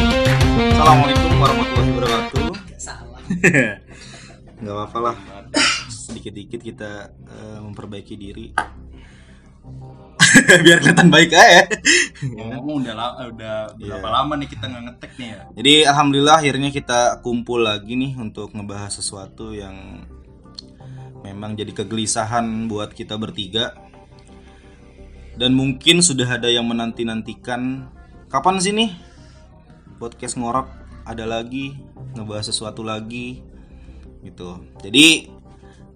Assalamualaikum warahmatullahi wabarakatuh. salah Nggak apa-apa lah. Sedikit-dikit kita eh, memperbaiki diri. Biar kelihatan baik aja. ngomong udah la- udah berapa Iya. lama nih kita nggak ngetek nih ya Jadi alhamdulillah akhirnya kita kumpul lagi nih untuk ngebahas sesuatu yang memang jadi kegelisahan buat kita bertiga. Dan mungkin sudah ada yang menanti-nantikan kapan sih nih podcast ngorok ada lagi ngebahas sesuatu lagi gitu. Jadi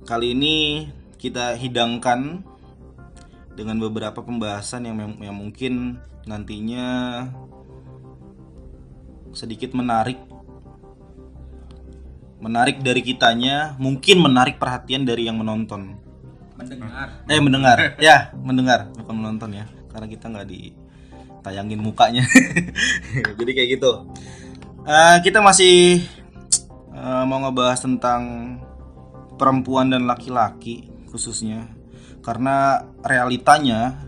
kali ini kita hidangkan dengan beberapa pembahasan yang, yang mungkin nantinya sedikit menarik menarik dari kitanya mungkin menarik perhatian dari yang menonton. Mendengar. Eh mendengar. Ya mendengar bukan menonton ya. Karena kita nggak ditayangin mukanya. Jadi kayak gitu. Eh, kita masih eh, mau ngebahas tentang perempuan dan laki-laki khususnya. Karena realitanya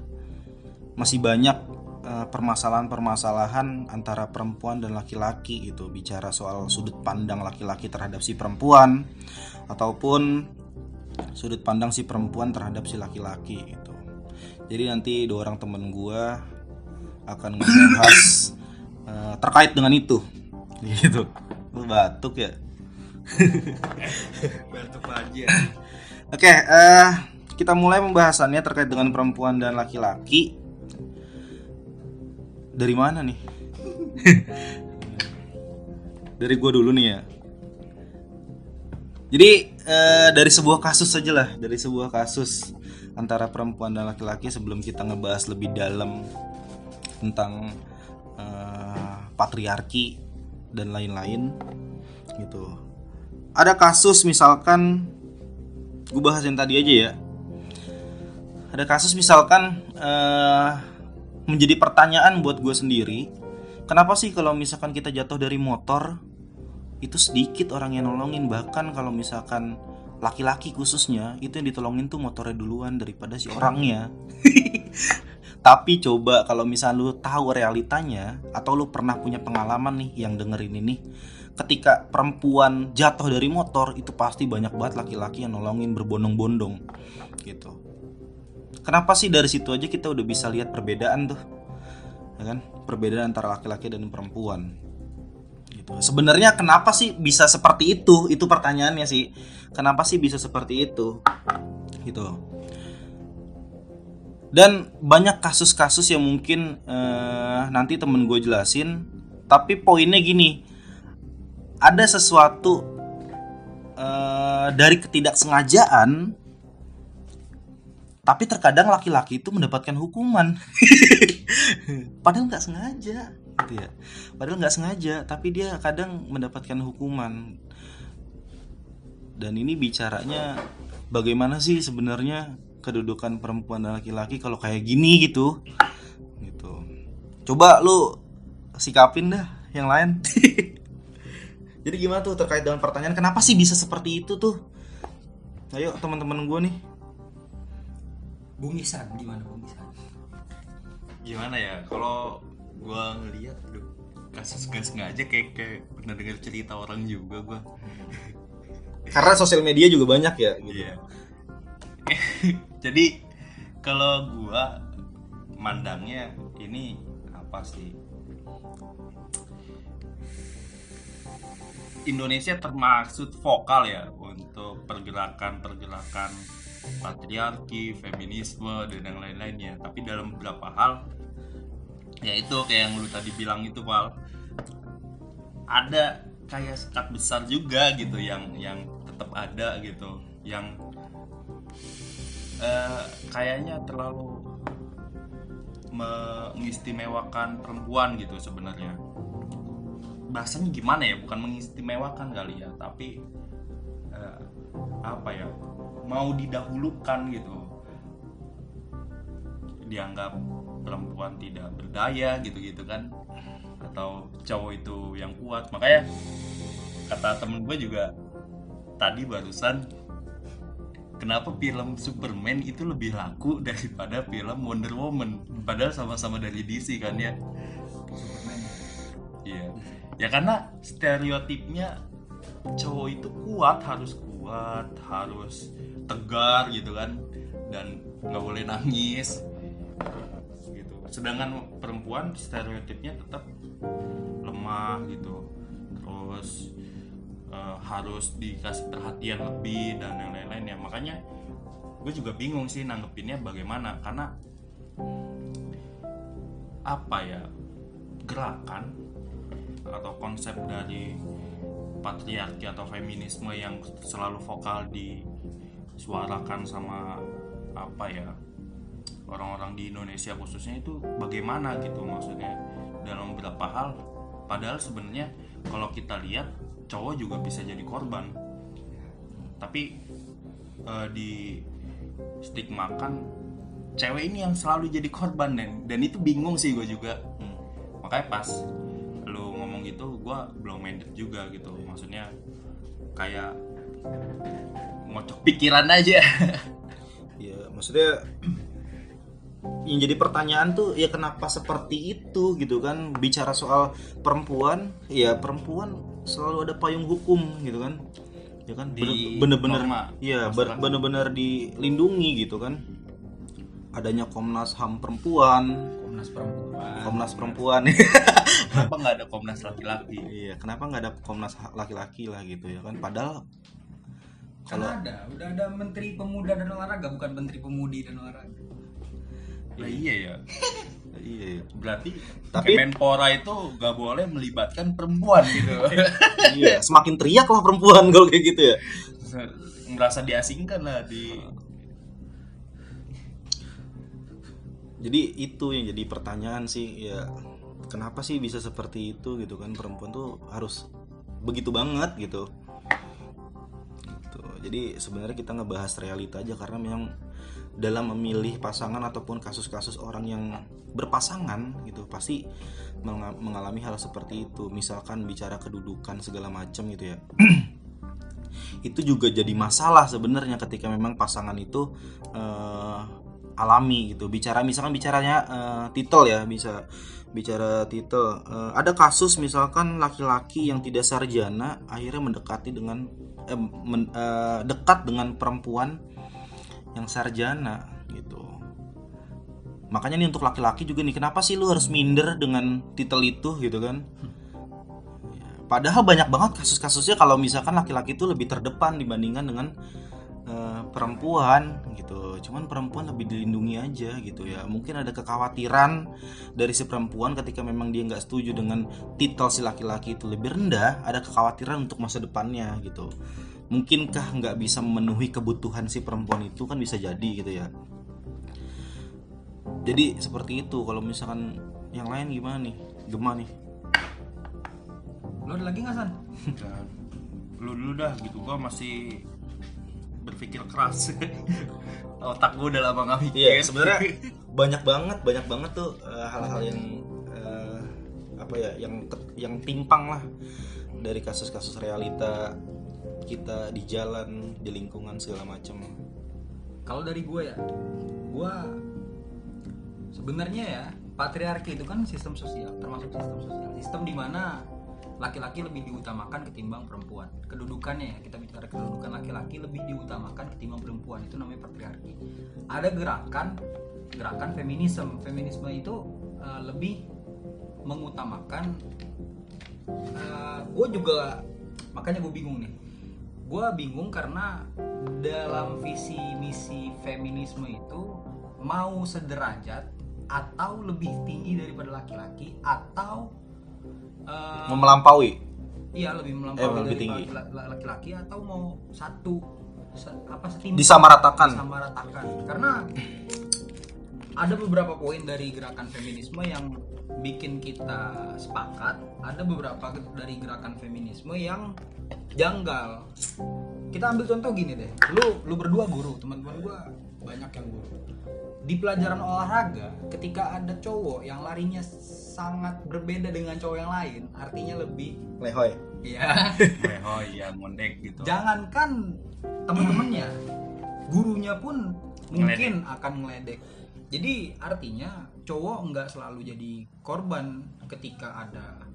masih banyak permasalahan-permasalahan antara perempuan dan laki-laki gitu bicara soal sudut pandang laki-laki terhadap si perempuan ataupun sudut pandang si perempuan terhadap si laki-laki gitu. Jadi nanti dua orang temen gua akan membahas eh, terkait dengan itu. Gitu. Lu batuk ya? batuk aja Oke, eh kita mulai pembahasannya terkait dengan perempuan dan laki-laki. Dari mana nih? dari gua dulu nih ya. Jadi eh, dari sebuah kasus saja lah, dari sebuah kasus antara perempuan dan laki-laki sebelum kita ngebahas lebih dalam tentang eh, patriarki dan lain-lain gitu. Ada kasus misalkan gue bahas yang tadi aja ya. Ada kasus misalkan eh, menjadi pertanyaan buat gue sendiri, kenapa sih kalau misalkan kita jatuh dari motor itu sedikit orang yang nolongin bahkan kalau misalkan laki-laki khususnya itu yang ditolongin tuh motornya duluan daripada si orangnya. Tapi coba kalau misal lu tahu realitanya atau lu pernah punya pengalaman nih yang dengerin ini, ketika perempuan jatuh dari motor itu pasti banyak banget laki-laki yang nolongin berbondong-bondong gitu. Kenapa sih dari situ aja kita udah bisa lihat perbedaan tuh, ya kan? Perbedaan antara laki-laki dan perempuan. Gitu. Sebenarnya kenapa sih bisa seperti itu? Itu pertanyaannya sih. Kenapa sih bisa seperti itu? Gitu. Dan banyak kasus-kasus yang mungkin eh, nanti temen gue jelasin. Tapi poinnya gini, ada sesuatu eh, dari ketidaksengajaan, tapi terkadang laki-laki itu mendapatkan hukuman. Padahal nggak sengaja, gitu ya. Padahal nggak sengaja, tapi dia kadang mendapatkan hukuman. Dan ini bicaranya bagaimana sih sebenarnya kedudukan perempuan dan laki-laki kalau kayak gini gitu, gitu. Coba lu sikapin dah yang lain. Jadi gimana tuh terkait dengan pertanyaan kenapa sih bisa seperti itu tuh? Ayo teman-teman gue nih. Bung Isan gimana Bung Isan gimana ya kalau gua ngeliat aduh kasus gak sengaja kayak kayak pernah dengar cerita orang juga gua Karena sosial media juga banyak ya. Gitu. Iya. Jadi kalau gua mandangnya ini apa sih? Indonesia termaksud vokal ya untuk pergerakan-pergerakan patriarki, feminisme dan yang lain-lainnya. Tapi dalam beberapa hal ya itu kayak yang lu tadi bilang itu Val ada kayak sekat besar juga gitu yang yang tetap ada gitu yang eh, kayaknya terlalu mengistimewakan perempuan gitu sebenarnya. Bahasanya gimana ya? Bukan mengistimewakan kali ya tapi eh, apa ya mau didahulukan gitu. Dianggap perempuan tidak berdaya gitu-gitu kan. Atau cowok itu yang kuat. Makanya kata temen gue juga tadi barusan kenapa film Superman itu lebih laku daripada film Wonder Woman? Padahal sama-sama dari DC kan ya. Superman iya. Ya karena stereotipnya cowok itu kuat harus kuat harus tegar gitu kan dan nggak boleh nangis. Gitu. Sedangkan perempuan stereotipnya tetap lemah gitu. Terus eh, harus dikasih perhatian lebih dan yang lain-lain ya makanya gue juga bingung sih nanggepinnya bagaimana. Karena apa ya gerakan atau konsep dari patriarki atau feminisme yang selalu vokal disuarakan sama apa ya orang-orang di Indonesia khususnya itu bagaimana gitu maksudnya? Dalam beberapa hal padahal sebenarnya kalau kita lihat cowok juga bisa jadi korban. Tapi eh, di stigmakan cewek ini yang selalu jadi korban dan dan itu bingung sih gue juga. Hmm. makanya pas gitu gue belum minded juga gitu. Maksudnya kayak ngocok pikiran aja. Ya maksudnya yang jadi pertanyaan tuh ya kenapa seperti itu gitu kan? Bicara soal perempuan ya perempuan selalu ada payung hukum gitu kan? Ya kan? Di bener-bener ya bener-bener dilindungi gitu kan? Adanya Komnas HAM perempuan. Komnas perempuan. Komnas perempuan kenapa nggak ada komnas laki-laki? Iya kenapa nggak ada Komnas laki-laki lah gitu ya kan? Padahal kan ada udah ada Menteri Pemuda dan Olahraga bukan Menteri Pemudi dan Olahraga. Nah, iya ya. Iya berarti Tapi- Kemenpora itu nggak boleh melibatkan perempuan gitu. Iya semakin teriak lah perempuan kalau kayak gitu ya. Merasa diasingkan lah di jadi itu yang jadi pertanyaan sih ya kenapa sih bisa seperti itu gitu kan? Perempuan tuh harus begitu banget gitu. Gitu. jadi sebenarnya kita ngebahas realita aja karena memang dalam memilih pasangan ataupun kasus-kasus orang yang berpasangan gitu pasti menga- mengalami hal seperti itu. Misalkan bicara kedudukan segala macam gitu ya. Itu juga jadi masalah sebenarnya ketika memang pasangan itu eh, alami gitu. Bicara misalkan bicaranya eh, titel ya bisa bicara titel Eh, ada kasus misalkan laki-laki yang tidak sarjana akhirnya mendekati dengan eh, men- eh, dekat dengan perempuan yang sarjana gitu. Makanya nih untuk laki-laki juga nih kenapa sih lu harus minder dengan titel itu gitu kan? Padahal banyak banget kasus-kasusnya kalau misalkan laki-laki itu lebih terdepan dibandingkan dengan eh, perempuan gitu. Cuman perempuan lebih dilindungi aja gitu ya. Mungkin ada kekhawatiran dari si perempuan ketika memang dia nggak setuju dengan titel si laki-laki itu lebih rendah, ada kekhawatiran untuk masa depannya gitu. Mungkinkah nggak bisa memenuhi kebutuhan si perempuan itu kan bisa jadi gitu ya. Jadi seperti itu kalau misalkan yang lain gimana nih? Gema nih. lo ada lagi nggak san lu dulu dah gitu gua masih berpikir keras. Otak gua udah lama nggak mikir. Iya, sebenarnya banyak banget, banyak banget tuh eh, hal-hal yang eh, apa ya, yang yang timpang lah dari kasus-kasus realita kita di jalan, di lingkungan segala macam. kalau dari gue ya gue sebenarnya ya patriarki itu kan sistem sosial termasuk sistem sosial. Sistem di mana laki-laki lebih diutamakan ketimbang perempuan. Kedudukannya ya kita bicara kedudukan laki-laki lebih diutamakan ketimbang perempuan. Itu namanya patriarki. Ada gerakan gerakan feminisme. Feminisme itu eh, lebih mengutamakan gue juga makanya gue bingung nih. Gue bingung karena dalam visi misi feminisme itu mau sederajat atau lebih tinggi daripada laki-laki atau eh, Melampaui. iya lebih Eh, melampaui lebih dari tinggi. laki- laki-laki atau mau satu se- apa setimpal Disamaratakan. disamaratakan karena ada beberapa poin dari gerakan feminisme yang bikin kita sepakat ada beberapa dari gerakan feminisme yang janggal kita ambil contoh gini deh lu lu berdua guru teman-teman gua banyak yang guru di pelajaran olahraga ketika ada cowok yang larinya sangat berbeda dengan cowok yang lain artinya lebih Lehoy. ya oh iya mondek gitu. Jangankan temen-temennya gurunya pun mungkin akan ngeledek. Jadi artinya cowok nggak selalu jadi korban ketika ada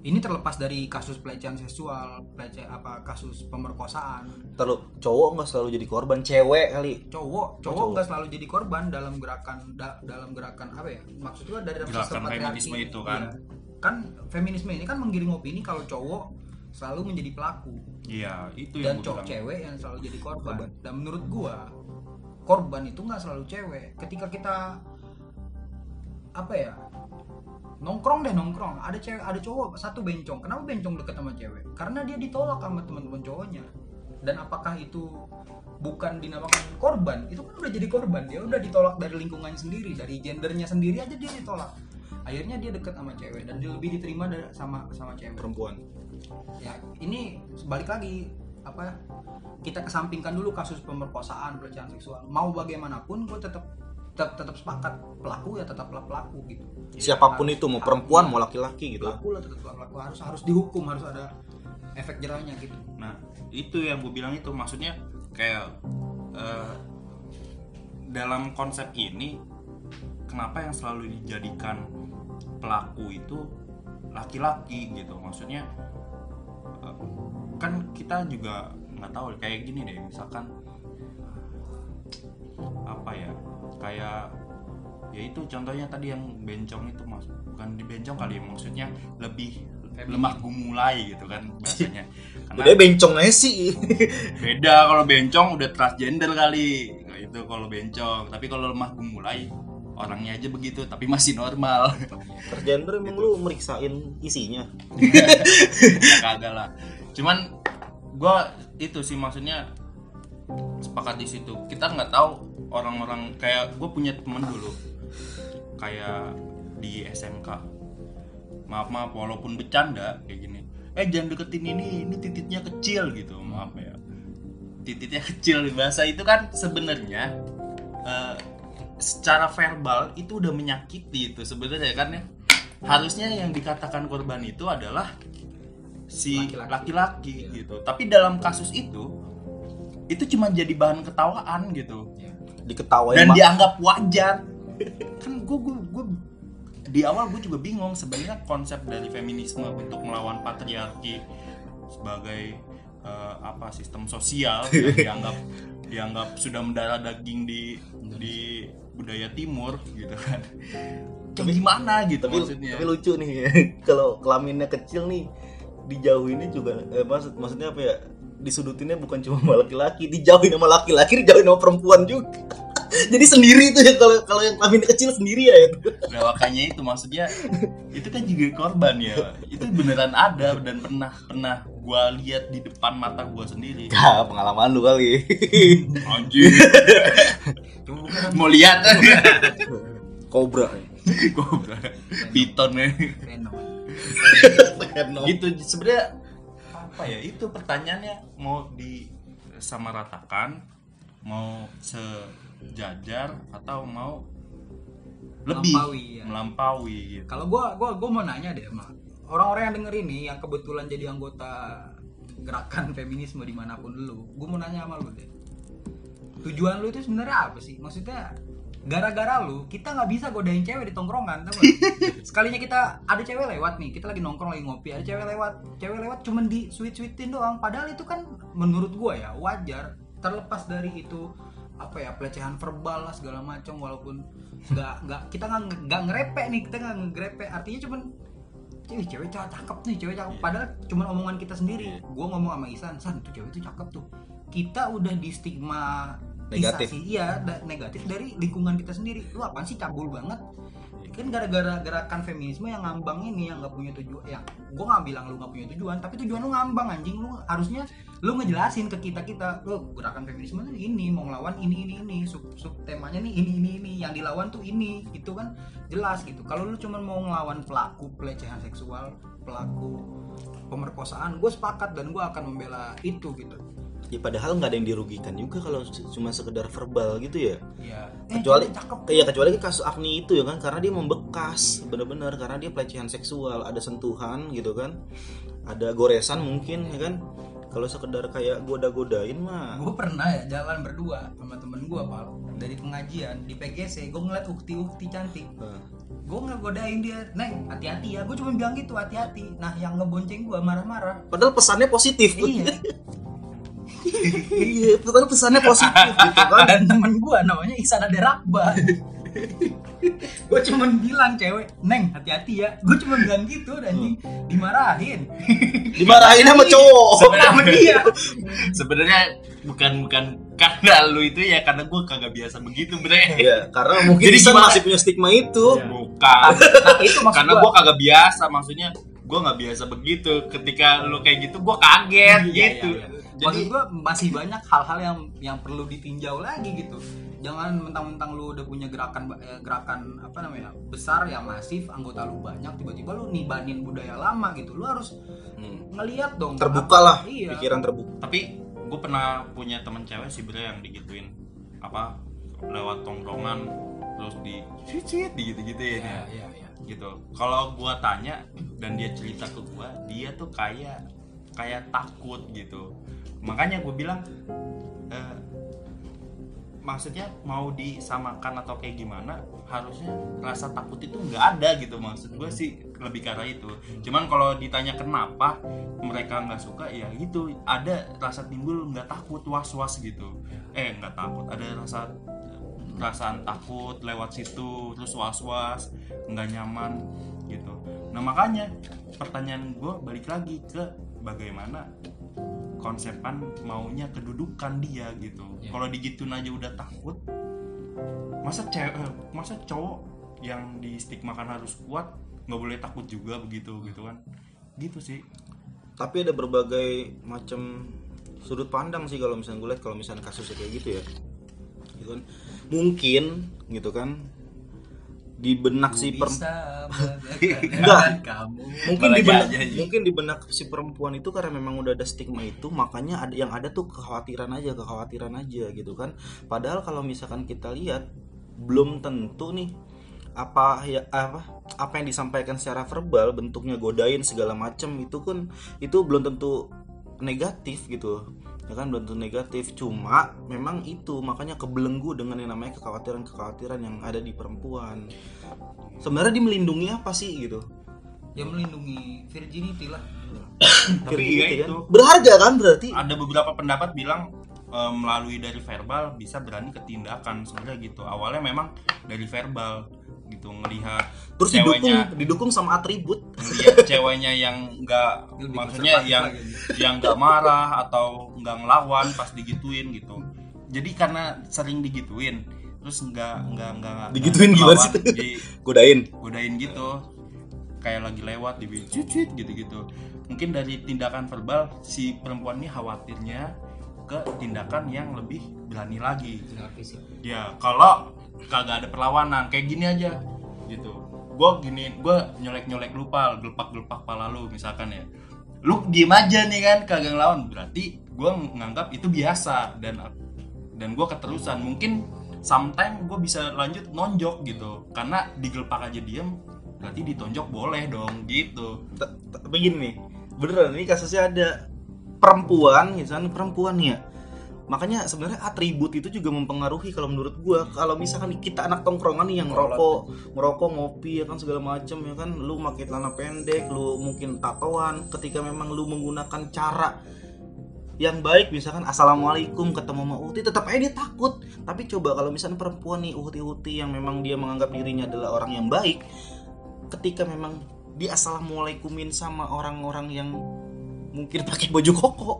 ini terlepas dari kasus pelecehan seksual pelecehan apa kasus pemerkosaan Terus cowok nggak selalu jadi korban, cewek kali. cowok cowok cowok. nggak selalu jadi korban dalam gerakan da- dalam gerakan apa ya maksudnya dari dalam Gerakan feminisme ini. itu kan. Iya. kan feminisme ini kan menggiring opini kalau cowok selalu menjadi pelaku Iya, itu dan yang gue cowok bilang. cewek yang selalu jadi korban. Korban. dan menurut gua korban itu nggak selalu cewek ketika kita apa ya nongkrong deh nongkrong. Ada cewek ada cowok satu bencong. Kenapa bencong deket sama cewek? Karena dia ditolak sama teman-teman cowoknya. Dan apakah itu bukan dinamakan korban? Itu kan udah jadi korban. Dia udah ditolak dari lingkungannya sendiri dari gendernya sendiri aja dia ditolak. Akhirnya dia deket sama cewek dan dia lebih diterima dari, sama sama cewek. Perempuan. ya ini balik lagi apa kita kesampingkan dulu kasus pemerkosaan pelecehan seksual. Mau bagaimanapun gue tetap tetap tetap sepakat pelaku ya tetaplah pelaku gitu. Siapa pun Harus- itu mau perempuan iya. mau laki-laki gitu. pelaku lah tetap pelaku. Harus harus dihukum harus ada efek jerahnya gitu. Nah, itu yang gue bilang itu. Maksudnya kayak eh, dalam konsep ini kenapa yang selalu dijadikan pelaku itu laki-laki gitu? Maksudnya eh, kan kita juga nggak tahu. Kayak gini deh misalkan apa ya kayak ya itu contohnya tadi yang bencong itu mas. Bukan di bencong kali ya, maksudnya lebih lemah gumulai gitu kan bahasanya karena Udah bencong aja sih. beda kalau bencong udah transgender kali. Itu kalau bencong. Tapi kalau lemah gumulai orangnya aja begitu tapi masih normal. Tergender emang lu meriksain isinya. kagak lah. Cuman gua itu sih maksudnya sepakat di situ. Kita nggak tahu orang-orang kayak gue punya temen dulu kayak di SMK maaf maaf walaupun bercanda kayak gini. Eh jangan deketin ini ini titiknya kecil gitu. Maaf ya. Titiknya kecil bahasa itu kan sebenarnya eh, secara verbal itu udah menyakiti itu sebenarnya kan ya. Harusnya yang dikatakan korban itu adalah si Laki-laki. gitu. Tapi dalam kasus itu itu cuma jadi bahan ketawaan gitu. Diketawain dan dianggap wajar. Kan gue gue gue di awal gue juga bingung sebenarnya konsep dari feminisme untuk melawan patriarki sebagai eh, apa sistem sosial yang dianggap dianggap sudah mendarah daging di di budaya timur gitu kan. Kayak gimana gitu tapi, maksudnya? tapi lucu nih. Kalau kelaminnya kecil nih dijauhinnya juga eh, maksud maksudnya apa ya disudutinnya bukan cuma sama laki-laki dijauhin sama laki-laki dijauhin sama perempuan juga jadi sendiri tuh ya kalau kalau yang kelaminnya kecil sendiri ya itu Nah makanya itu maksudnya itu kan juga korban ya. Itu beneran ada dan pernah pernah gua lihat di depan mata gua sendiri. ya pengalaman lu kali Anjir. Mau lihat kobra Gua piton nih. Venom. Gitu sebenarnya apa ya? Itu pertanyaannya mau disamaratakan, mau sejajar atau mau lebih Melampaui, ya. melampaui gitu. Kalau gua gua gua mau nanya deh sama orang-orang yang denger ini yang kebetulan jadi anggota gerakan feminisme di mana pun lu, gua mau nanya sama lu deh. Tujuan lu itu sebenarnya apa sih? Maksudnya gara-gara lu kita nggak bisa godain cewek di tongkrongan gak? sekalinya kita ada cewek lewat nih kita lagi nongkrong lagi ngopi ada cewek lewat. Cewek lewat cuman di sweet sweetin doang. Padahal itu kan menurut gua ya wajar. Terlepas dari itu apa ya pelecehan verbal lah segala macam walaupun nggak nggak kita nggak nggak ngerepe nih kita nggak ngegrepe artinya cuman cewek cewek cakep nih cewek cakep. Iya. padahal cuman omongan kita sendiri. Iya. gua ngomong sama Isan San tuh cewek itu cakep tuh. Kita udah di stigma Negatif. iya da- negatif dari lingkungan kita sendiri. Lu apaan sih cabul banget? Kan gara-gara gerakan feminisme yang ngambang ini yang nggak punya tujuan ya gue nggak bilang lu nggak punya tujuan tapi tujuan lu ngambang anjing. Lu harusnya lu ngejelasin ke kita kita lu gerakan feminisme tuh ini mau ngelawan ini ini ini sub sub temanya nih ini ini ini yang dilawan tuh ini. Itu kan jelas gitu. Kalau lu cuma mau ngelawan pelaku pelecehan seksual pelaku pemerkosaan gue sepakat dan gue akan membela itu gitu ya padahal nggak ada yang dirugikan juga kalau cuma sekedar verbal gitu ya. Ya kecuali cakep. ya kecuali kasus Agni itu ya kan karena dia membekas bener-bener karena dia pelecehan seksual ada sentuhan gitu kan. Ada goresan mungkin ya kan. Kalau sekedar kayak goda-godain mah. Gue pernah ya jalan berdua sama temen gue pal dari pengajian di PGC gue ngeliat ukti ukti cantik. Nah, gue ngegodain dia neng hati-hati ya. Gue cuma bilang gitu hati-hati. Nah yang ngebonceng gue marah-marah. Padahal pesannya positif. Iya iya padahal pesannya positif gitu kan. Dan temen gue namanya Ihsan Aderakba. Gue cuma bilang cewek neng hati-hati ya. Gue cuma bilang gitu dan anjing dimarahin. Dimarahin sama cowok. Sama dia. sebenarnya bukan bukan karena lu itu ya karena gue kagak biasa begitu bre. Ya karena mungkin Jadi masih punya stigma itu. Bukan. Nah itu maksud karena gua. gue kagak biasa maksudnya gue nggak biasa begitu ketika lu kayak gitu gue kaget Iya, gitu iya, iya. jadi Maksud gua masih banyak hal-hal yang yang perlu ditinjau lagi gitu. Jangan mentang-mentang lu udah punya gerakan eh, gerakan apa namanya besar yang masif, anggota lu banyak, tiba-tiba lu nibanin budaya lama gitu. Lu harus Hmm. ngeliat dong. terbuka lah Iya. pikiran terbuka tapi gue pernah punya temen cewek sih bre yang digituin apa lewat tongkrongan terus di cicit di gitu gitu ya Iya, iya, iya. Gitu. Kalau gua tanya dan dia cerita ke gua dia tuh kayak kayak takut gitu. Makanya gue bilang eh, maksudnya mau disamakan atau kayak gimana harusnya rasa takut itu nggak ada gitu. Maksud gue sih lebih arah itu. Cuman kalau ditanya kenapa mereka nggak suka ya gitu. Ada rasa timbul nggak takut was was gitu. Eh nggak takut ada rasa perasaan takut lewat situ terus was was nggak nyaman gitu. Nah makanya pertanyaan gue balik lagi ke bagaimana konsepan maunya kedudukan dia gitu. Ya. kalau digituin aja udah takut masa cewek eh, masa cowok yang di stigmakan harus kuat nggak boleh takut juga begitu gitu kan? Gitu sih. Tapi ada berbagai macam sudut pandang sih kalau misalnya gue lihat kalau misalnya kasusnya kayak gitu ya. Gitu kan mungkin gitu kan di benak si perempuan Enggak. kamu. mungkin di benak mungkin di benak si perempuan itu karena memang udah ada stigma itu makanya ada yang ada tuh kekhawatiran aja kekhawatiran aja gitu kan padahal kalau misalkan kita lihat belum tentu nih apa ya apa apa yang disampaikan secara verbal bentuknya godain segala macem itu kan itu belum tentu negatif gitu ya kan belum tentu negatif. Cuma memang itu. Makanya kebelenggu dengan yang namanya kekhawatiran kekhawatiran yang ada di perempuan. Sebenarnya dia melindungi apa sih gitu? Ya melindungi virginity lah. tapi Kayak ya gitu kan. itu. Berharga kan berarti? Ada beberapa pendapat bilang eh, melalui dari verbal bisa berani ke tindakan sebenarnya gitu. Awalnya memang dari verbal gitu ngelihat terus didukung ceweknya. didukung sama atribut. Ngelihat ceweknya yang nggak Lebih maksudnya yang lagi. yang nggak marah atau nggak ngelawan pas digituin gitu. Jadi karena sering digituin terus nggak nggak nggak Digituin gimana sih? godain. Godain gitu. Kayak lagi lewat di cucut gitu gitu mungkin dari tindakan verbal si perempuan ini khawatirnya ke tindakan yang lebih berani lagi. Ya kalau kagak ada perlawanan kayak gini aja gitu. Gue gini gue nyolek nyolek lupa gelepak gelepak pala lu misalkan ya. Lu diem aja nih kan kagak ngelawan. Berarti gue nganggap itu biasa dan dan gue keterusan. Mungkin sometimes gue bisa lanjut nonjok gitu. Karena digelepak aja diem berarti ditonjok boleh dong gitu. Begini nih beneran ini kasusnya ada perempuan misalnya perempuan ya makanya sebenarnya atribut itu juga mempengaruhi kalau menurut gua. Kalau misalkan kita anak tongkrongan nih yang ngerokok ngerokok ngopi ya kan segala macem ya kan lu pakai celana pendek lu mungkin tatoan ketika memang lu menggunakan cara yang baik misalkan assalamualaikum ketemu sama Uti tetap aja dia takut. Tapi coba kalau misalnya perempuan nih Uti Uti yang memang dia menganggap dirinya adalah orang yang baik ketika memang dia assalamualaikumin sama orang-orang yang mungkin pakai baju koko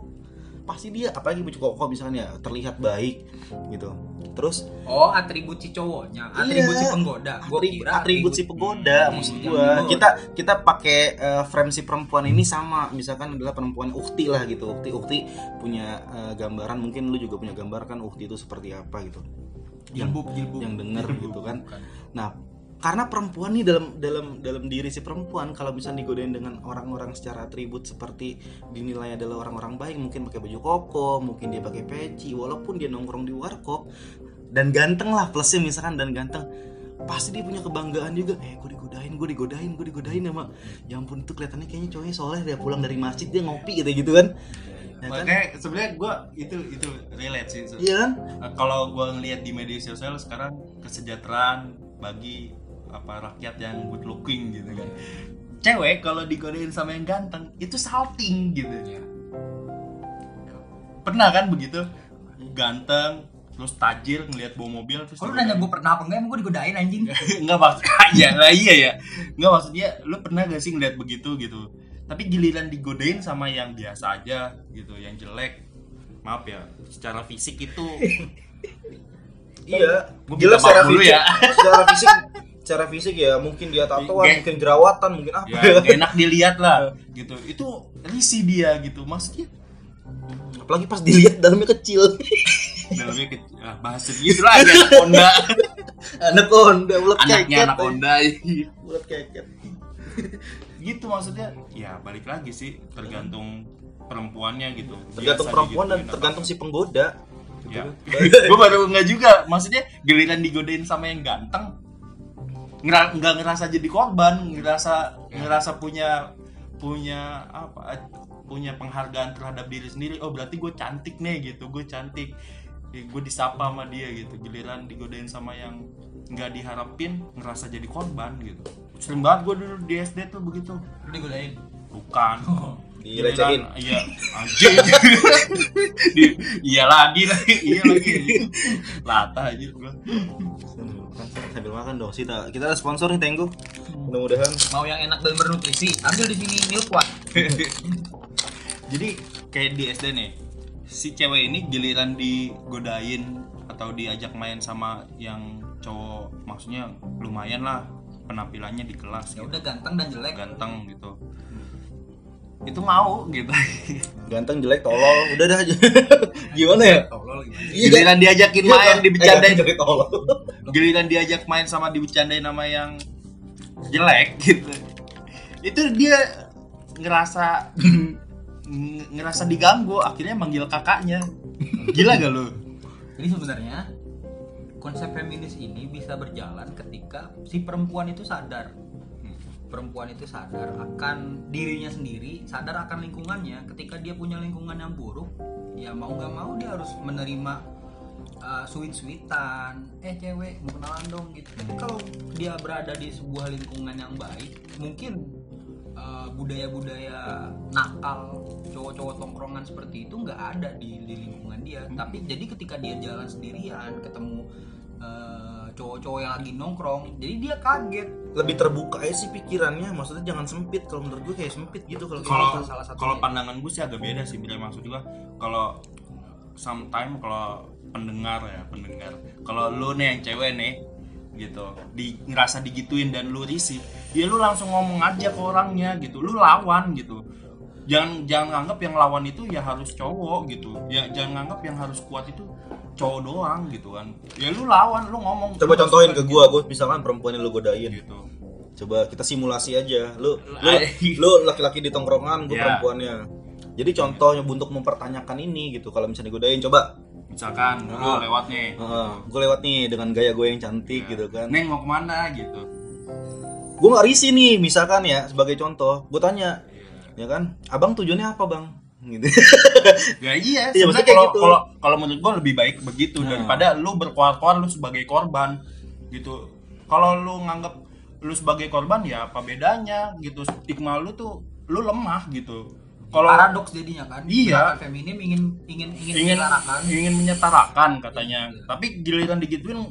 pasti dia apalagi baju koko misalnya terlihat baik gitu terus Oh, atribut si cowoknya, atribut Iya. si penggoda. Gua atribut, kira atribut si penggoda Hmm, maksud gua kita kita pakai eh, frame si perempuan ini sama misalkan adalah perempuan ukti lah gitu ukti ukti punya eh, gambaran mungkin lu juga punya gambar kan ukti itu seperti apa gitu yang jilbub jilbub. yang denger Jilbub, gitu kan bukan. Nah, karena perempuan nih dalam dalam dalam diri si perempuan kalau misalnya digodain dengan orang-orang secara atribut seperti dinilai adalah orang-orang baik, mungkin pakai baju koko, mungkin dia pakai peci, walaupun dia nongkrong di warkop dan ganteng lah plusnya misalkan dan ganteng pasti dia punya kebanggaan juga eh gue digodain gue digodain gue digodain sama ya ampun itu kelihatannya kayaknya cowoknya soleh dia pulang dari masjid dia ngopi gitu gitu kan Ya kan? makanya sebenarnya gue itu itu relate sih Iya kan? Kalau gue ngelihat di media sosial sekarang kesejahteraan bagi apa rakyat yang good looking gitu kan. Cewek kalau digodain sama yang ganteng itu salting gitu. Pernah kan begitu? Ganteng terus tajir ngelihat bawa mobil terus Kalau lu nanya gue pernah apa enggak, emang gue digodain anjing. Nggak maksud ya iya ya. Nggak maksudnya lu pernah gak sih ngeliat begitu gitu? Tapi giliran digodain sama yang biasa aja gitu yang jelek. Maaf ya secara fisik itu Iya. Gua Jelas minta maaf secara dulu fisik. ya. Secara fisik secara fisik ya mungkin dia tatoan, Ge- mungkin jerawatan, mungkin apa. ya nggak enak dilihat lah gitu itu risih dia gitu maksudnya Apalagi pas dilihat dalamnya kecil. dalamnya ke, ah, bahasa gitu lah anak Honda anak Honda, ulat anaknya keket. anak Honda Ulat keket. gitu maksudnya ya balik lagi sih tergantung perempuannya gitu Tergantung perempuan dan digituin apa. tergantung si penggoda. ya Gitu. gue baru nggak juga maksudnya giliran digodain sama yang ganteng ngera- nggak ngerasa jadi korban ngerasa ngerasa punya punya apa punya penghargaan terhadap diri sendiri. Oh berarti gue cantik nih gitu. Gue cantik. Gue disapa sama dia gitu. Giliran digodain sama yang nggak diharapin ngerasa jadi korban gitu. Sering banget gue dulu di SD tuh begitu. Lu digodain? Bukan Dilecehin. Giliran- iya anjing Di- iya lagi lagi iya lagi latah aja gua Sambil makan dong, Sita. Kita ada sponsor nih Tenggo. Mudah-mudahan. Mau yang enak dan bernutrisi, ambil di sini milk one jadi kayak di SD nih si cewek ini giliran digodain atau diajak main sama yang cowok maksudnya lumayan lah penampilannya di kelas Ya gitu. udah ganteng dan jelek ganteng gitu itu mau gitu Ganteng jelek tolol. Udah dah. Gimana ya? Tolol? Iya, giliran diajakin Iya, main kan? dibecandain Eh, jelek tolol. giliran diajak main sama dibecandain sama yang jelek gitu itu dia ngerasa ng- ngerasa diganggu akhirnya manggil kakaknya gila gak lu Jadi sebenarnya konsep feminis ini bisa berjalan ketika si perempuan itu sadar. Perempuan itu sadar akan dirinya sendiri, sadar akan lingkungannya. Ketika dia punya lingkungan yang buruk, ya mau nggak mau dia harus menerima uh, sweet-sweetan. Eh cewek, mau kenalan dong gitu. Tapi kalau dia berada di sebuah lingkungan yang baik, mungkin uh, budaya-budaya nakal cowok-cowok tongkrongan seperti itu nggak ada di, di lingkungan dia tapi jadi ketika dia jalan sendirian ketemu uh, cowok-cowok yang lagi nongkrong. Jadi dia kaget. Lebih terbuka aja sih pikirannya. Maksudnya jangan sempit. Kalau menurut gue kayak sempit gitu. Kalau kalau gitu. salah satunya. kalau pandangan gue sih agak beda sih. Bila maksud juga kalau sometime kalau pendengar ya pendengar. Kalau lu nih yang cewek nih gitu. Di ngerasa digituin dan lu risih ya lu langsung ngomong aja ke orangnya gitu. Lu lawan gitu jangan jangan anggap yang lawan itu ya harus cowok gitu ya jangan anggap yang harus kuat itu cowok doang gitu kan ya lu lawan lu ngomong Coba lu contohin ke gua, gua misalkan perempuan yang lu godain. gitu Coba kita simulasi aja. Lu lu, lu laki-laki di tongkrongan, gua Ya. perempuannya. Jadi contohnya untuk mempertanyakan ini gitu. Kalau misalnya godain coba misalkan lu Ah. lewat nih gue lewat nih dengan gaya gue yang cantik Ya. gitu kan. neng mau ke mana gitu Gue nggak risih nih, misalkan ya sebagai contoh. Gue tanya, ya kan, abang tujuannya apa bang? Gitu. Ya iya, Iya, sebenarnya kalau gitu. kalau kalau menurut gua lebih baik begitu Nah. daripada lu berkoar-koar lu sebagai korban gitu. Kalau lu nganggap lu sebagai korban ya apa bedanya gitu. Stigma lu tuh lu lemah gitu. Kalau paradoks jadinya kan Iya. Gerakan feminim ingin ingin ingin, ingin menyetarakan. ingin menyetarakan katanya. Tapi giliran digituin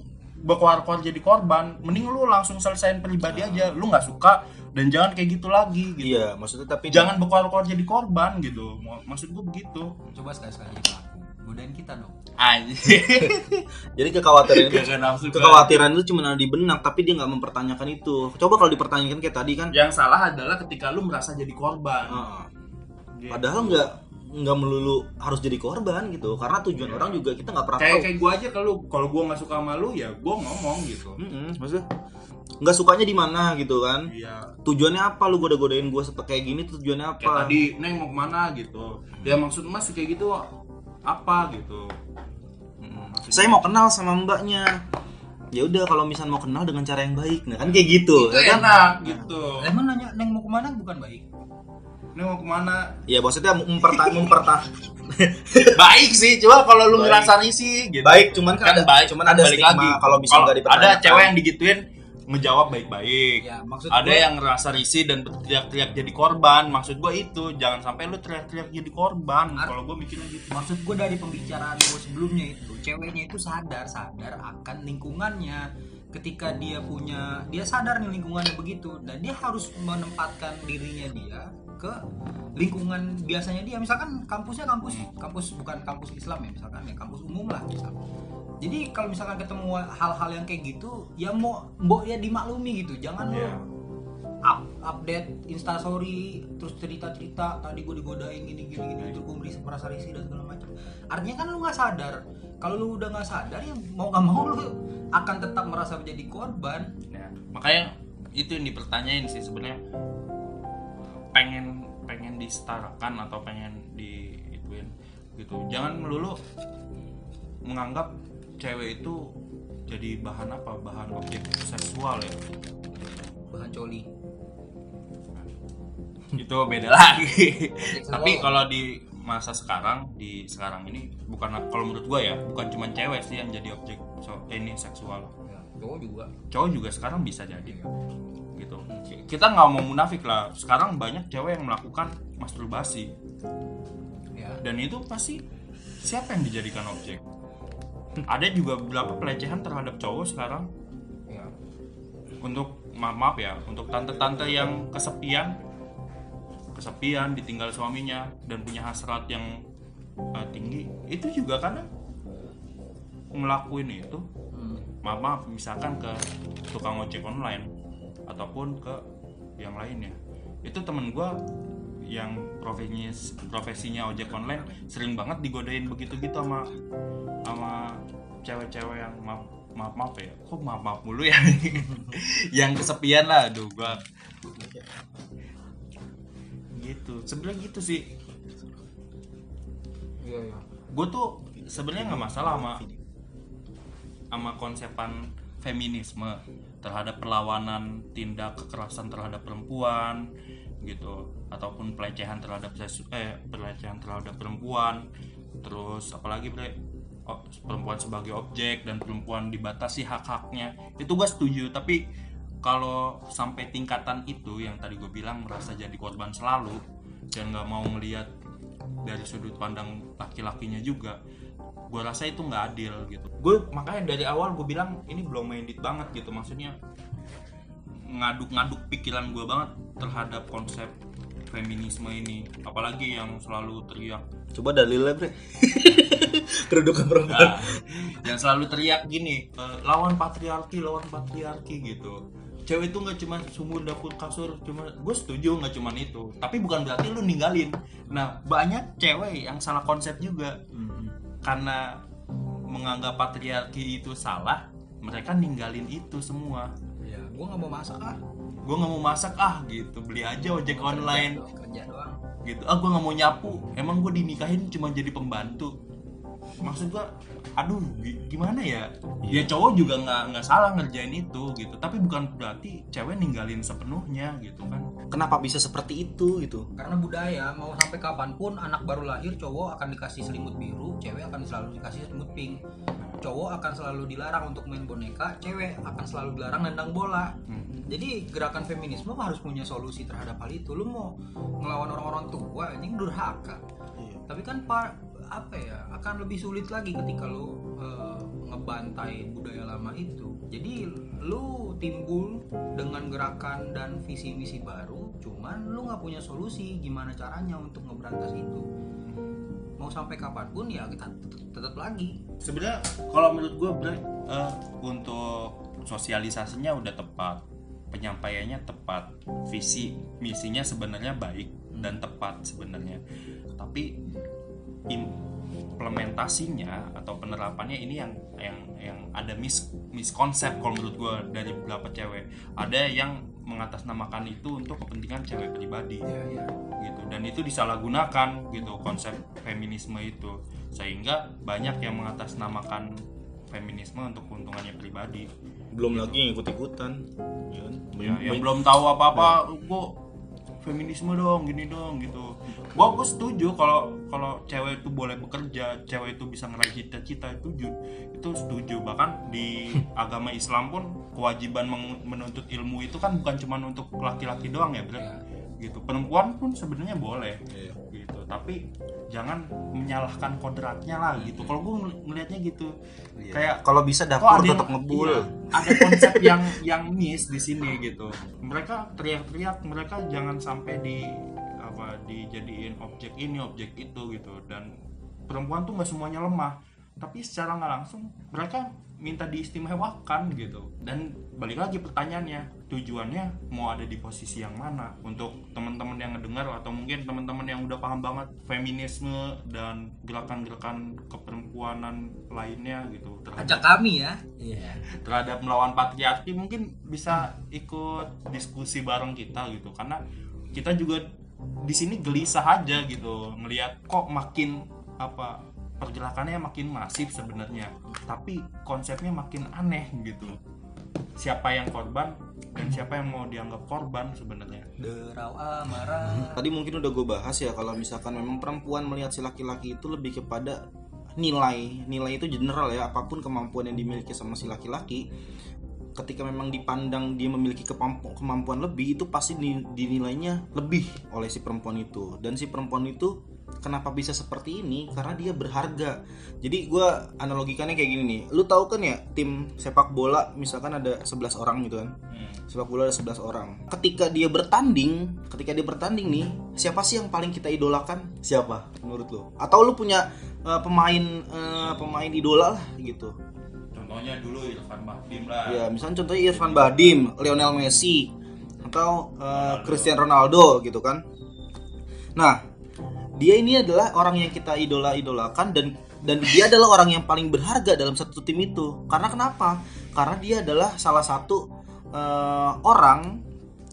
berkoar-koar jadi korban, mending lu langsung selesaiin pribadi aja. Lu nggak suka dan jangan kayak gitu lagi gitu. iya, maksudnya tapi Jangan berkoar-koar jadi korban gitu. Maksud gua begitu. coba sekali-sekali jadi pelaku godain kita dong Anjir. jadi kekhawatiran itu Gak nafsu kekhawatiran itu cuma ada di benak tapi dia nggak mempertanyakan itu. Coba kalau dipertanyakan kayak tadi kan, yang salah adalah ketika lu merasa jadi korban ah, Gitu. padahal nggak nggak melulu harus jadi korban gitu. Karena tujuan orang juga kita nggak pernah kayak tahu. kayak gua aja kalau kalau gua nggak suka sama lu ya gua ngomong gitu Mm-mm, maksudnya nggak sukanya di mana gitu kan? iya. Tujuannya apa lu goda-godain gue seperti kayak gini? Tujuannya apa? kayak tadi neng mau ke mana? gitu. Ya maksud mas kayak gitu apa? gitu. Mm. Saya mau kenal sama mbaknya. Ya udah kalau misal mau kenal dengan cara yang baik, nah kan kayak gitu, itu ya kan? enak gitu. Emang nanya neng mau ke mana? Bukan baik. Ini mau ke mana? Ya maksudnya memperta memperta baik sih cuma kalau lu ngerasa risih gitu. Baik cuman kan, ada baik cuman ada balik stigma. kalau bisa nggak ada cewek yang digituin ngejawab baik-baik. Ya maksud ada gua- yang ngerasa risih dan berteriak-teriak jadi korban. Maksud gue itu jangan sampai lu teriak-teriak jadi korban. Kalau gue mikirnya gitu. Maksud gue dari pembicaraan gue sebelumnya itu ceweknya itu sadar sadar akan lingkungannya. Ketika dia punya dia sadar nih lingkungannya begitu dan dia harus menempatkan dirinya dia ke lingkungan biasanya dia. Misalkan kampusnya kampus kampus bukan kampus Islam ya misalkan ya kampus umum lah misalkan jadi kalau misalkan ketemu hal-hal yang kayak gitu ya mau mbok ya dimaklumi gitu. Jangan lo up, update instastory terus cerita cerita tadi gue digodain gini gini gini terus gue merasa merasa risih dan segala macam. Artinya kan lu nggak sadar. Kalau lu udah nggak sadar ya mau nggak mau lu akan tetap merasa menjadi korban. Ya, makanya itu yang dipertanyain sih sebenarnya. Pengen pengen disetarakan atau pengen di ituin gitu. Jangan melulu menganggap cewek itu jadi bahan apa? Bahan objek seksual ya? Bahan coli. Itu beda lagi. Tapi kalau di masa sekarang di sekarang ini bukan kalau menurut gua ya bukan cuma cewek sih yang jadi objek so, eh, ini seksual. Ya, cowok juga. Cowok juga sekarang bisa jadi. Gitu. Kita nggak mau munafik lah. Sekarang banyak cewek yang melakukan masturbasi. Ya. Dan itu pasti siapa yang dijadikan objek ada juga beberapa pelecehan terhadap cowok sekarang. Ya untuk maaf, maaf ya untuk tante-tante yang kesepian. Kesepian ditinggal suaminya dan punya hasrat yang eh, tinggi. Itu juga kadang ngelakuin itu. Hmm. maaf, maaf misalkan ke tukang ojek online ataupun ke yang lainnya. Itu temen gua yang profesinya profesinya ojek online sering banget digodain begitu gitu sama sama cewek-cewek yang maaf maaf maaf ya kok maaf maaf mulu ya? Yang kesepian lah aduh gua. Gitu sebenarnya gitu sih. Iya iya. Gue tuh sebenarnya nggak masalah sama sama konsepan feminisme terhadap perlawanan tindak kekerasan terhadap perempuan gitu. Ataupun pelecehan terhadap sesu, eh pelecehan terhadap perempuan. Terus apalagi bre perempuan sebagai objek dan perempuan dibatasi hak-haknya. Itu gue setuju tapi kalau sampai tingkatan itu yang tadi gue bilang merasa jadi korban selalu dan nggak mau ngelihat dari sudut pandang laki-lakinya juga gue rasa itu nggak adil gitu. Gue makanya dari awal gue bilang ini belum minded banget gitu. Maksudnya ngaduk-ngaduk pikiran gue banget terhadap konsep feminisme ini. Apalagi yang selalu teriak. Coba dalilnya bre. Kedudukan perempuan. Nah, yang selalu teriak gini eh, lawan patriarki lawan patriarki gitu. Cewek itu nggak cuma sumur dapur kasur cuma gue setuju nggak cuma itu. Tapi bukan berarti lu ninggalin. Nah banyak cewek yang salah konsep juga. Karena menganggap patriarki itu salah mereka ninggalin itu semua gue nggak mau masak ah. Gue nggak mau masak ah gitu. Beli aja ojek online. kerja doang. Gitu. Ah gue nggak mau nyapu. Emang gue dinikahin cuma jadi pembantu maksud gue aduh gi- gimana ya? Ya cowok juga nggak nggak salah ngerjain itu gitu. Tapi bukan berarti cewek ninggalin sepenuhnya gitu kan. Kenapa bisa seperti itu gitu? Karena budaya mau sampai kapan pun anak baru lahir cowok akan dikasih selimut biru cewek akan selalu dikasih selimut pink. Cowok akan selalu dilarang untuk main boneka cewek akan selalu dilarang nendang bola. Hmm. jadi gerakan feminisme harus punya solusi terhadap hal itu. Lu mau ngelawan orang-orang tua ini durhaka. Tapi kan pak apa ya akan lebih sulit lagi ketika lu eh, ngebantai budaya lama itu. Jadi lu timbul dengan gerakan dan visi misi baru cuman lu nggak punya solusi gimana caranya untuk ngeberantas itu. Mau sampai kapan pun ya kita tet- tetap lagi. Sebenarnya kalau menurut gue Bre, eh, untuk sosialisasinya udah tepat penyampaiannya tepat visi misinya sebenarnya baik dan tepat sebenarnya. Tapi implementasinya atau penerapannya ini yang yang yang ada mis miskonsep kalau menurut gue dari beberapa cewek. Ada yang mengatasnamakan itu untuk kepentingan cewek pribadi. Gitu. Dan itu disalahgunakan gitu konsep feminisme itu. Sehingga banyak yang mengatasnamakan feminisme untuk keuntungannya pribadi. Belum lagi yang ikut ikutan ya kan? ya, yang belum tahu apa-apa gua feminisme dong gini dong gitu. Gua gua setuju kalau kalau cewek itu boleh bekerja cewek itu bisa ngeraih cita-cita itu itu setuju. Bahkan di agama Islam pun kewajiban menuntut ilmu itu kan bukan cuma untuk laki-laki doang ya Bre? gitu. Perempuan pun sebenarnya boleh Iya. gitu. Tapi jangan menyalahkan kodratnya lah gitu. Kalau gue ngelihatnya gitu. Iya. kayak kalau bisa kok dapur tetap ngebul. iya, ada konsep yang yang miss di sini gitu. Mereka teriak-teriak mereka jangan sampai di dijadiin objek ini objek itu gitu. Dan perempuan tuh nggak semuanya lemah. Tapi secara nggak langsung mereka minta diistimewakan gitu. Dan balik lagi pertanyaannya tujuannya mau ada di posisi yang mana? Untuk teman-teman yang ngedengar atau mungkin teman-teman yang udah paham banget feminisme dan gerakan-gerakan keperempuanan lainnya gitu. Terhadap Ajak kami ya. Iya. terhadap melawan patriarki mungkin bisa ikut diskusi bareng kita gitu. Karena kita juga di sini gelisah aja gitu ngelihat kok makin apa pergerakannya makin masif sebenarnya. Tapi konsepnya makin aneh gitu. Siapa yang korban dan siapa yang mau dianggap korban sebenarnya. Derau amarah. tadi mungkin udah gue bahas ya kalau misalkan memang perempuan melihat si laki-laki itu lebih kepada nilai nilai itu general ya apa pun kemampuan yang dimiliki sama si laki-laki ketika memang dipandang dia memiliki kemampu- kemampuan lebih itu pasti di- dinilainya lebih oleh si perempuan itu. Dan si perempuan itu kenapa bisa seperti ini? Karena dia berharga. Jadi gua analogikannya kayak gini nih. Lu tahu kan ya tim sepak bola misalkan ada 11 orang gitu kan? Sepak bola ada 11 orang. Ketika dia bertanding ketika dia bertanding nih siapa sih yang paling kita idolakan? Siapa menurut lu? Atau lu punya eh, pemain eh, pemain idola lah gitu contohnya dulu Irfan Bahdim lah. Ya misalnya contohnya Irfan Bahdim Lionel Messi atau eh, Cristiano Ronaldo gitu kan. Nah dia ini adalah orang yang kita idola idolakan dan dan dia adalah orang yang paling berharga dalam satu tim itu. Karena kenapa? Karena dia adalah salah satu eh, orang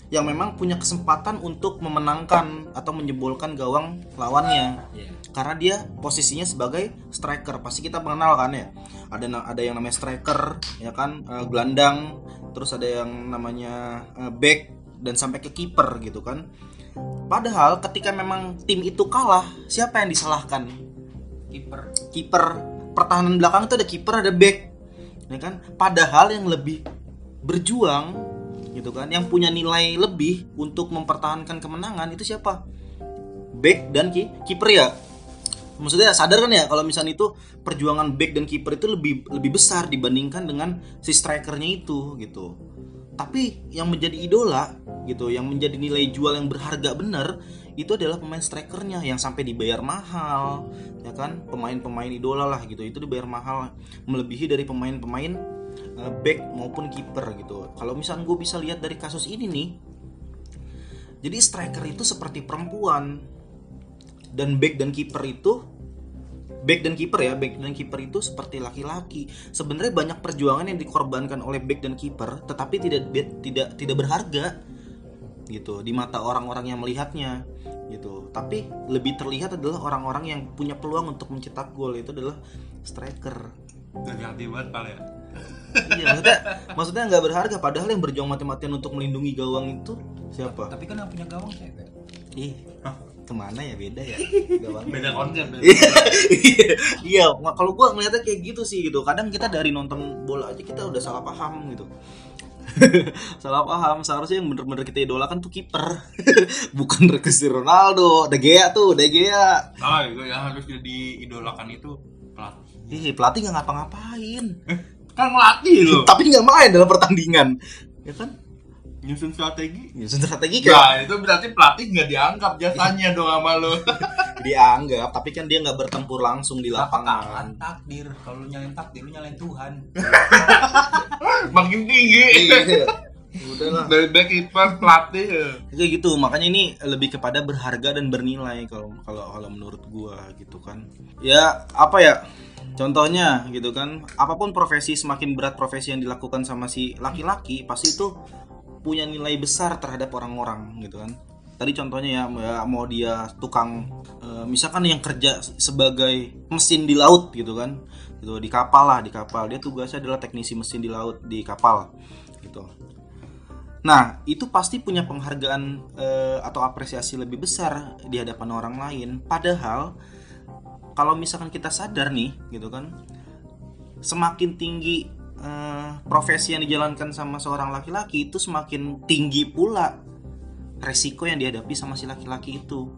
yang memang punya kesempatan untuk memenangkan atau menjebolkan gawang lawannya. Iya. karena dia posisinya sebagai striker pasti kita mengenal kan ya ada ada yang namanya striker ya kan eh, gelandang terus ada yang namanya eh, back dan sampai ke kiper gitu kan. Padahal ketika memang tim itu kalah siapa yang disalahkan? Kiper. kiper. Pertahanan belakang itu ada kiper ada back ya kan. Padahal yang lebih berjuang gitu kan yang punya nilai lebih untuk mempertahankan kemenangan itu siapa? Back dan ki kiper ya maksudnya sadar kan ya kalau misalnya itu perjuangan back dan kiper itu lebih lebih besar dibandingkan dengan si strikernya itu gitu. Tapi yang menjadi idola gitu yang menjadi nilai jual yang berharga bener itu adalah pemain strikernya yang sampai dibayar mahal ya kan? Pemain-pemain idola lah gitu. Itu dibayar mahal melebihi dari pemain-pemain eh, back maupun kiper gitu. Kalau misalnya gue bisa lihat dari kasus ini nih jadi striker itu seperti perempuan dan back dan kiper itu back dan kiper ya back dan kiper itu seperti laki-laki. Sebenarnya banyak perjuangan yang dikorbankan oleh back dan kiper tetapi tidak tidak tidak berharga gitu di mata orang-orang yang melihatnya gitu. Tapi lebih terlihat adalah orang-orang yang punya peluang untuk mencetak gol itu adalah striker. Hati banget pal ya? Iya maksudnya maksudnya nggak berharga padahal yang berjuang mati-matian untuk melindungi gawang itu siapa? Tapi kan yang punya gawang cewek. ih ke mana ya beda ya beda konsep Iya, iya. Nggak, kalau gua ngeliatnya kayak gitu sih gitu. Kadang kita dari nonton bola aja kita udah salah paham gitu. salah paham. Seharusnya yang bener-bener kita idolakan tuh kiper, bukan Cristiano Ronaldo. De Gea tuh, De Gea. ah itu yang harus jadi idolakan itu pelatih Ih, pelatih nggak ngapa-ngapain. kan ngelatih loh Tapi nggak main dalam pertandingan. Ya kan? Nyusun strategi Ya, strategi kayak Nah itu berarti pelatih nggak dianggap jasanya dong sama lo dianggap, tapi kan dia nggak bertempur langsung di Apa lapangan. takdir? Kalau nyalain takdir, lu nyalain Tuhan. Makin tinggi Iya. Udah lah. Dari back kiper pelatih ya. kayak gitu makanya ini lebih kepada berharga dan bernilai kalau kalau kalau menurut gua gitu kan ya apa ya contohnya gitu kan apa pun profesi semakin berat profesi yang dilakukan sama si laki-laki pasti itu punya nilai besar terhadap orang-orang gitu kan. Tadi contohnya ya ya, mau dia tukang eh, misalkan yang kerja sebagai mesin di laut gitu kan. Gitu di kapal lah di kapal. Dia tugasnya adalah teknisi mesin di laut di kapal gitu. Nah, itu pasti punya penghargaan eh, atau apresiasi lebih besar di hadapan orang lain. Padahal kalau misalkan kita sadar nih, gitu kan, semakin tinggi eh, profesi yang dijalankan sama seorang laki-laki itu semakin tinggi pula resiko yang dihadapi sama si laki-laki itu,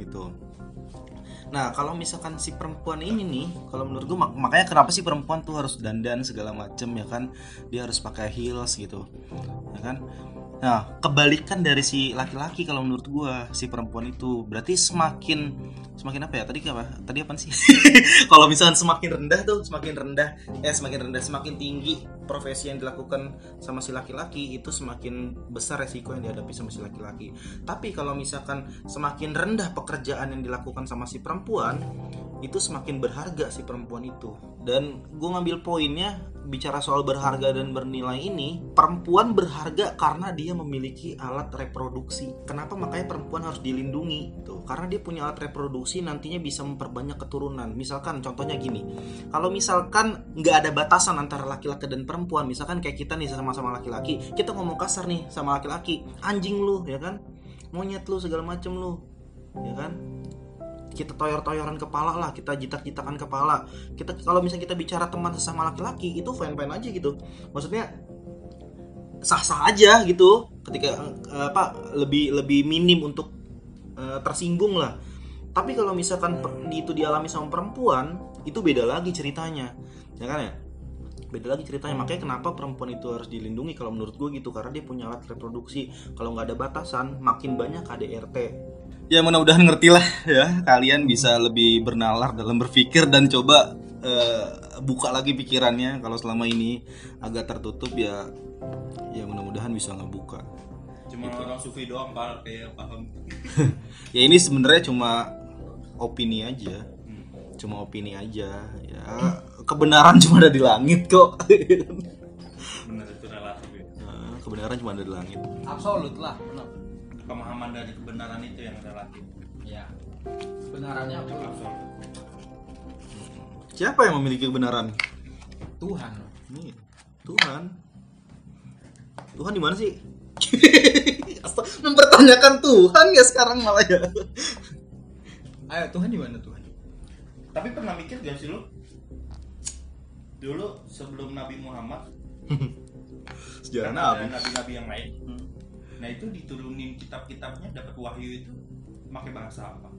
gitu. Nah, kalau misalkan si perempuan ini nih, kalau menurut gue mak- makanya kenapa sih perempuan tuh harus dandan segala macem ya kan? Dia harus pakai heels gitu. Ya kan? Nah, kebalikan dari si laki-laki kalau menurut gua si perempuan itu berarti semakin semakin apa ya? Tadi apa? Tadi apa sih? kalau misalkan semakin rendah tuh, semakin rendah eh semakin rendah semakin tinggi profesi yang dilakukan sama si laki-laki itu semakin besar resiko yang dihadapi sama si laki-laki. Tapi kalau misalkan semakin rendah pekerjaan yang dilakukan sama si perempuan, itu semakin berharga si perempuan itu. Dan gue ngambil poinnya bicara soal berharga dan bernilai ini, perempuan berharga karena dia memiliki alat reproduksi. Kenapa makanya perempuan harus dilindungi? Tuh, karena dia punya alat reproduksi nantinya bisa memperbanyak keturunan. Misalkan contohnya gini, kalau misalkan nggak ada batasan antara laki-laki dan perempuan, misalkan kayak kita nih sama-sama laki-laki, kita ngomong kasar nih sama laki-laki, anjing lu, ya kan? Monyet lu segala macem lu, ya kan? kita toyor-toyoran kepala lah, kita jitak-jitakan kepala. Kita kalau misalnya kita bicara teman sesama laki-laki itu fine-fine aja gitu. Maksudnya sah-sah aja gitu. Ketika eh, apa lebih lebih minim untuk eh, tersinggung lah. Tapi kalau misalkan per- itu dialami sama perempuan, itu beda lagi ceritanya. Ya kan ya? beda lagi ceritanya makanya kenapa perempuan itu harus dilindungi kalau menurut gue gitu karena dia punya alat reproduksi kalau nggak ada batasan makin banyak KDRT ya mudah-mudahan ngerti lah ya kalian bisa lebih bernalar dalam berpikir dan coba eh, buka lagi pikirannya kalau selama ini agak tertutup ya ya mudah-mudahan bisa ngebuka Cuma orang sufi doang pak kayak paham. ya ini sebenarnya cuma opini aja cuma opini aja ya kebenaran cuma ada di langit kok Benar itu relatif. ya. Nah, kebenaran cuma ada di langit Absolut lah, benar. Pemahaman dari kebenaran itu yang relatif. Ya. Kebenarannya absolut. Siapa yang memiliki kebenaran Tuhan. Nih, Tuhan. Tuhan di mana sih? Mempertanyakan Tuhan ya sekarang malah ya. Ayo Tuhan di mana Tuhan? Tapi pernah mikir gak sih lu? Dulu sebelum Nabi Muhammad Sejarah Nabi. nabi-nabi yang lain. Hmm. Nah itu diturunin kitab-kitabnya dapat wahyu itu pakai bahasa apa?